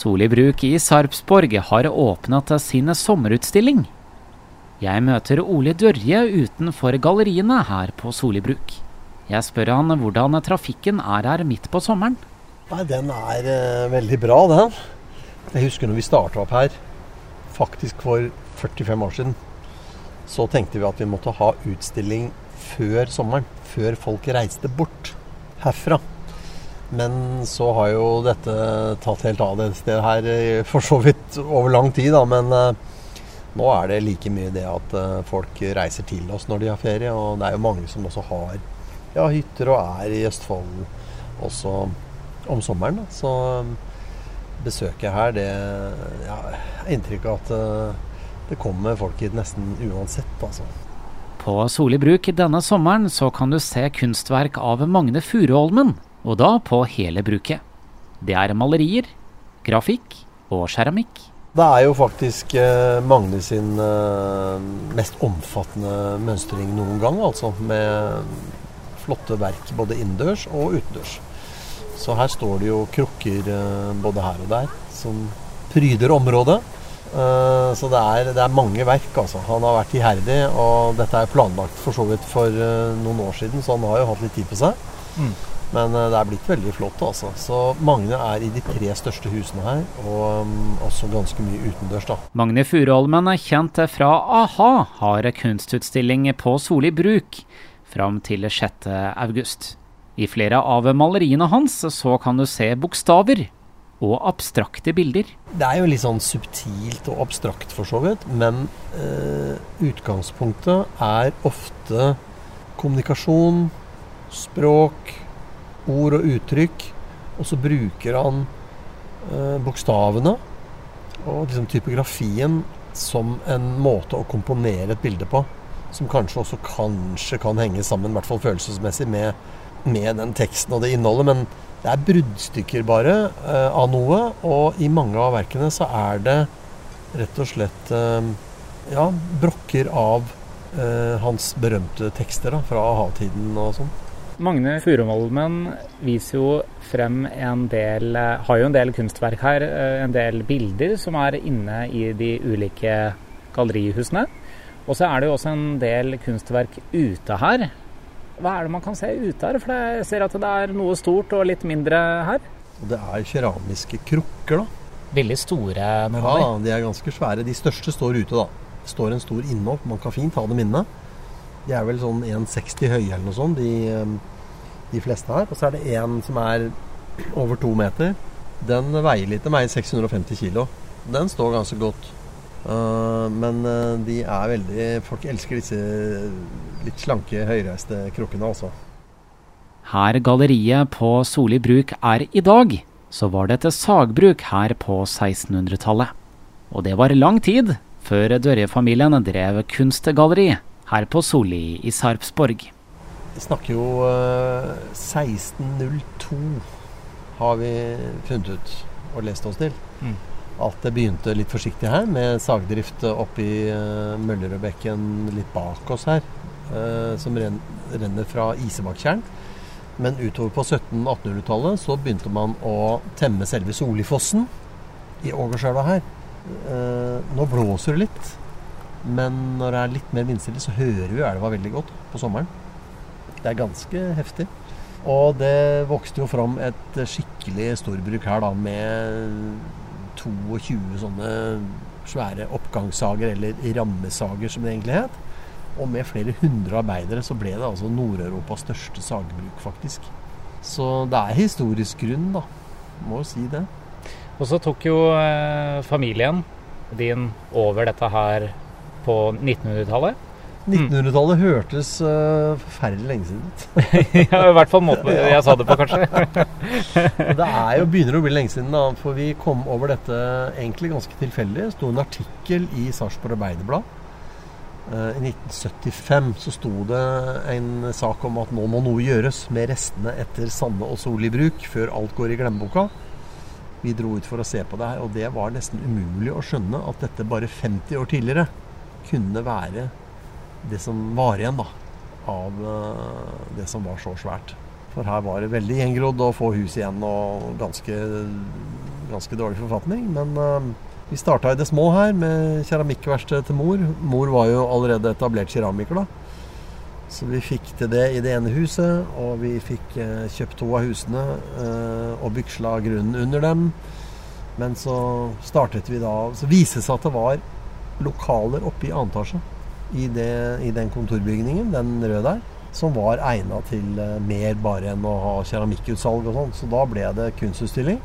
Soli Bruk i Sarpsborg har åpnet sin sommerutstilling. Jeg møter Ole Dørje utenfor galleriene her på Soli Bruk. Jeg spør han hvordan trafikken er her midt på sommeren. Nei, Den er eh, veldig bra, den. Jeg husker når vi starta opp her, faktisk for 45 år siden, så tenkte vi at vi måtte ha utstilling før sommeren. Før folk reiste bort herfra. Men så har jo dette tatt helt av det stedet her for så vidt over lang tid, da. Men eh, nå er det like mye det at eh, folk reiser til oss når de har ferie. Og det er jo mange som også har ja, hytter og er i Østfold også om sommeren. Da. Så eh, besøket her, det ja, er inntrykk av at det kommer folk hit nesten uansett, altså. På Soli Bruk denne sommeren så kan du se kunstverk av Magne Furuholmen, og da på hele bruket. Det er malerier, grafikk og keramikk. Det er jo faktisk eh, Magne sin eh, mest omfattende mønstring noen gang, altså. Med flotte verk både innendørs og utendørs. Så her står det jo krukker eh, både her og der som pryder området. Eh, så det er, det er mange verk, altså. Han har vært iherdig, og dette er planlagt for så vidt for eh, noen år siden, så han har jo hatt litt tid på seg. Mm. Men eh, det er blitt veldig flott, altså. Så Magne er i de tre største husene her, og um, også ganske mye utendørs, da. Magne Furuholmen, kjent fra a-ha, har kunstutstilling på Soli Bruk fram til 6. august. I flere av maleriene hans så kan du se bokstaver og abstrakte bilder. Det er jo litt sånn subtilt og abstrakt for så vidt, men eh, utgangspunktet er ofte kommunikasjon, språk, ord og uttrykk. Og så bruker han eh, bokstavene og liksom typografien som en måte å komponere et bilde på. Som kanskje også kanskje kan henge sammen, i hvert fall følelsesmessig, med, med den teksten og det innholdet. Men det er bruddstykker bare eh, av noe, og i mange av verkene så er det rett og slett eh, ja, brokker av eh, hans berømte tekster da, fra a-ha-tiden og sånn. Magne Furuholmen viser jo frem en del Har jo en del kunstverk her. eh, En del bilder som er inne i de ulike gallerihusene. Og så er det jo også en del kunstverk ute her. Hva er det man kan se ute her? For jeg ser at det er noe stort og litt mindre her. Det er keramiske krukker, da. Veldig store noen Ja, de. er ganske svære. De største står ute, da. Det står en stor innhold. Man kan fint ha dem inne. De er vel sånn 1,60 høye eller noe sånt, de, eh, de fleste her. Og så er det en som er over to meter. Den veier litt. Den veier 650 kilo. Den står ganske godt. Eh, men eh, de er veldig Folk elsker disse litt slanke, høyreiste krukkene, altså. Her galleriet på Soli Bruk er i dag, så var det et sagbruk her på 1600-tallet. Og det var lang tid før Dørje-familien drev kunstgalleri her på Soli i Sarpsborg. Vi snakker jo eh, 1602 har vi funnet ut og lest oss til. Mm. At det begynte litt forsiktig her, med sagdrift oppi uh, Møllerødbekken litt bak oss her. eh, som renner fra Isebakkjern. Men utover på 1700-1800-tallet så begynte man å temme selve Solifossen i Ågerselva her. Eh, nå blåser det litt, men når det er litt mer vindstille, så hører vi elva veldig godt på sommeren. Det er ganske heftig. Og det vokste jo fram et skikkelig storbruk her da, med 22 sånne svære oppgangssager, eller rammesager som det egentlig het. Og med flere hundre arbeidere så ble det altså Nord-Europas største sagbruk, faktisk. Så det er historisk grunn, da. Må jo si det. Og så tok jo eh, familien din over dette her på 1900-tallet. 1900-tallet hørtes uh, forferdelig lenge siden ut. ja, i hvert fall måten jeg sa det på, kanskje. Det er jo, begynner å bli lenge siden, da, for vi kom over dette egentlig ganske tilfeldig. Det sto en artikkel i Sarpsborg Arbeiderblad. Eh, I 1975 så sto det en sak om at nå må noe gjøres med restene etter Sande og Soli bruk før alt går i glemmeboka. Vi dro ut for å se på det her, og det var nesten umulig å skjønne at dette bare 50 år tidligere kunne være det som var igjen da, av eh, det som var så svært. For her var det veldig gjengrodd og få hus igjen og ganske ganske dårlig forfatning. Men uh, vi starta i det små her med keramikkverksted til mor. Mor var jo allerede etablert keramiker, da. Så vi fikk til det i det ene huset, og vi fikk uh, kjøpt to av husene uh, og byksla grunnen under dem. Men så startet vi da Så viste det seg at det var lokaler oppe i annen etasje i, i, den kontorbygningen, den røde der, som var egna til mer bare enn å ha keramikkutsalg og sånn. Så da ble det kunstutstilling.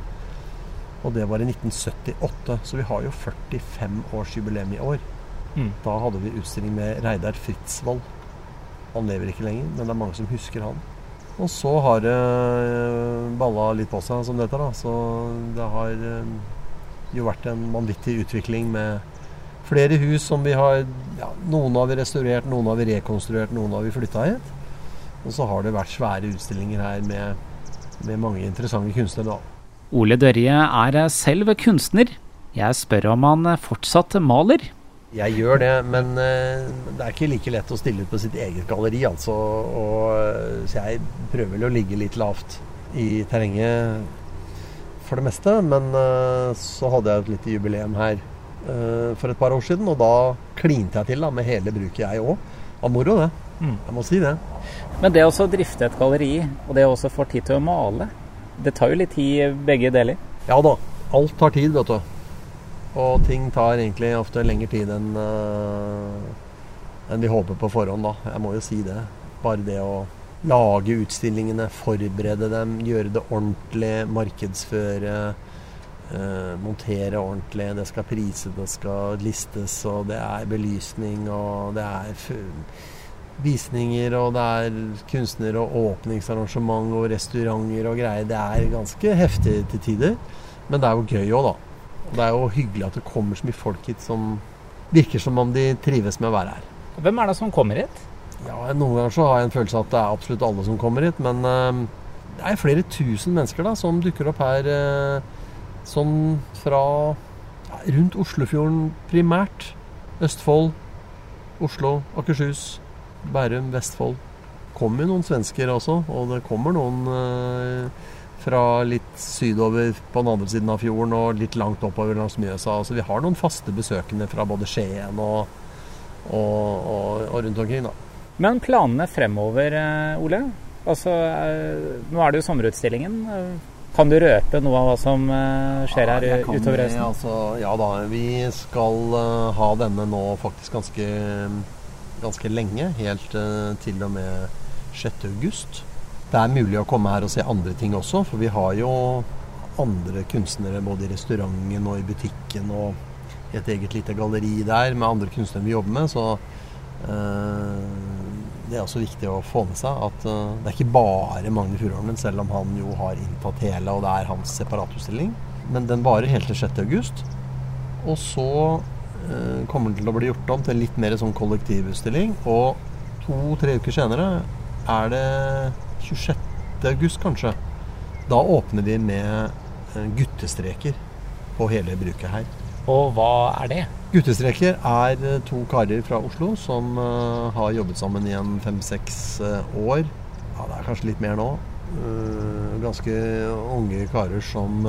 Og det var i 1978, så vi har jo 45-årsjubileum i år. Mm. Da hadde vi utstilling med Reidar Fritzvold. Han lever ikke lenger, men det er mange som husker han. Og så har det uh, balla litt på seg som dette, da. Så det har uh, jo vært en vanvittig utvikling med flere hus som vi har ja, Noen har vi restaurert, noen har vi rekonstruert, noen har vi flytta hit. Og så har det vært svære utstillinger her med, med mange interessante kunstnere. Ole Dørje er selv kunstner. Jeg spør om han fortsatt maler. Jeg gjør det, men uh, det er ikke like lett å stille ut på sitt eget galleri, altså. Og, uh, så jeg prøver vel å ligge litt lavt i terrenget for det meste. Men uh, så hadde jeg et lite jubileum her for et par år siden, og da klinte jeg til da, med hele bruket, jeg òg. Av moro, det. Mm. Jeg må si det. Men det å drifte et galleri, og det å få tid til å male, det tar jo litt tid, begge deler? Ja da. Alt tar tid, vet du. Og ting tar egentlig ofte lengre tid enn uh, enn vi håper på forhånd, da. Jeg må jo si det. Bare det å lage utstillingene, forberede dem, gjøre det ordentlig, markedsføre. Uh, montere ordentlig. Det skal prises, det skal listes, og det er belysning, og det er visninger, og det er kunstnere og åpningsarrangement og restauranter og greier. Det er ganske heftig til tider, men det er jo gøy òg, da. Og det er jo hyggelig at det kommer så mye folk hit som virker som om de trives med å være her. Hvem er det som kommer hit? Ja, Noen ganger så har jeg en følelse av at det er absolutt alle som kommer hit. Men uh, det er flere tusen mennesker da, som dukker opp her uh, sånn fra ja, rundt Oslofjorden primært. Østfold, Oslo, Akershus. Bærum, Vestfold. kommer noen svensker også, og det kommer noen eh, fra litt sydover på den andre siden av fjorden og litt langt oppover langs Mjøsa. Altså, vi har noen faste besøkende fra både Skien og, og, og, og rundt omkring. da. Men planene fremover, eh, Ole? Altså, eh, nå er det jo sommerutstillingen. Kan du røpe noe av hva som skjer her ja, utover høsten? Altså, ja da, vi skal ha denne nå faktisk ganske ganske lenge, helt til og med 6.8. Det er mulig å komme her og se andre ting også, for vi har jo andre kunstnere både i restauranten og i butikken og et eget lite galleri der med andre kunstnere vi jobber med. Så uh, det er også viktig å få med seg at uh, det er ikke bare Magne Furuholmen, selv om han jo har inntatt hele, og det er hans separatutstilling. Men den varer helt til 6.8. Og så uh, kommer til å bli gjort om til litt mer sånn kollektivutstilling. Og to-tre uker senere er det 26. august, kanskje. Da åpner vi med eh, guttestreker på hele bruket her. Og hva er det? Guttestreker er eh, to karer fra Oslo som uh, har jobbet sammen i en fem-seks uh, år. Ja, det er kanskje litt mer nå. Uh, ganske unge karer som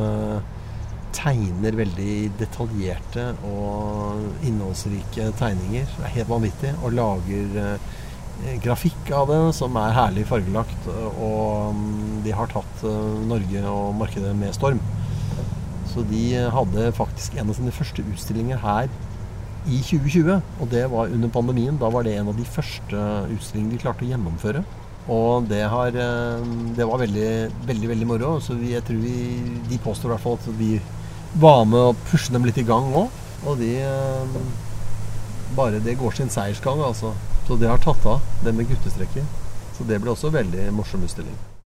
tegner veldig detaljerte og innholdsrike tegninger. Det er helt vanvittig. Og lager eh, grafikk av det som er herlig fargelagt. Og um, de har tatt uh, Norge og markedet med storm. Så de hadde faktisk en av sine første utstillinger her i 2020. Og det var under pandemien. Da var det en av de første utstillingene de klarte å gjennomføre. Og det, har, det var veldig, veldig veldig moro. Så vi, jeg tror vi, de påstår i hvert fall at vi var med å pushe dem litt i gang òg. Og de eh, Bare det går sin seiersgang, altså. Så det har tatt av, det med guttestreker. Så det ble også veldig morsom utstilling.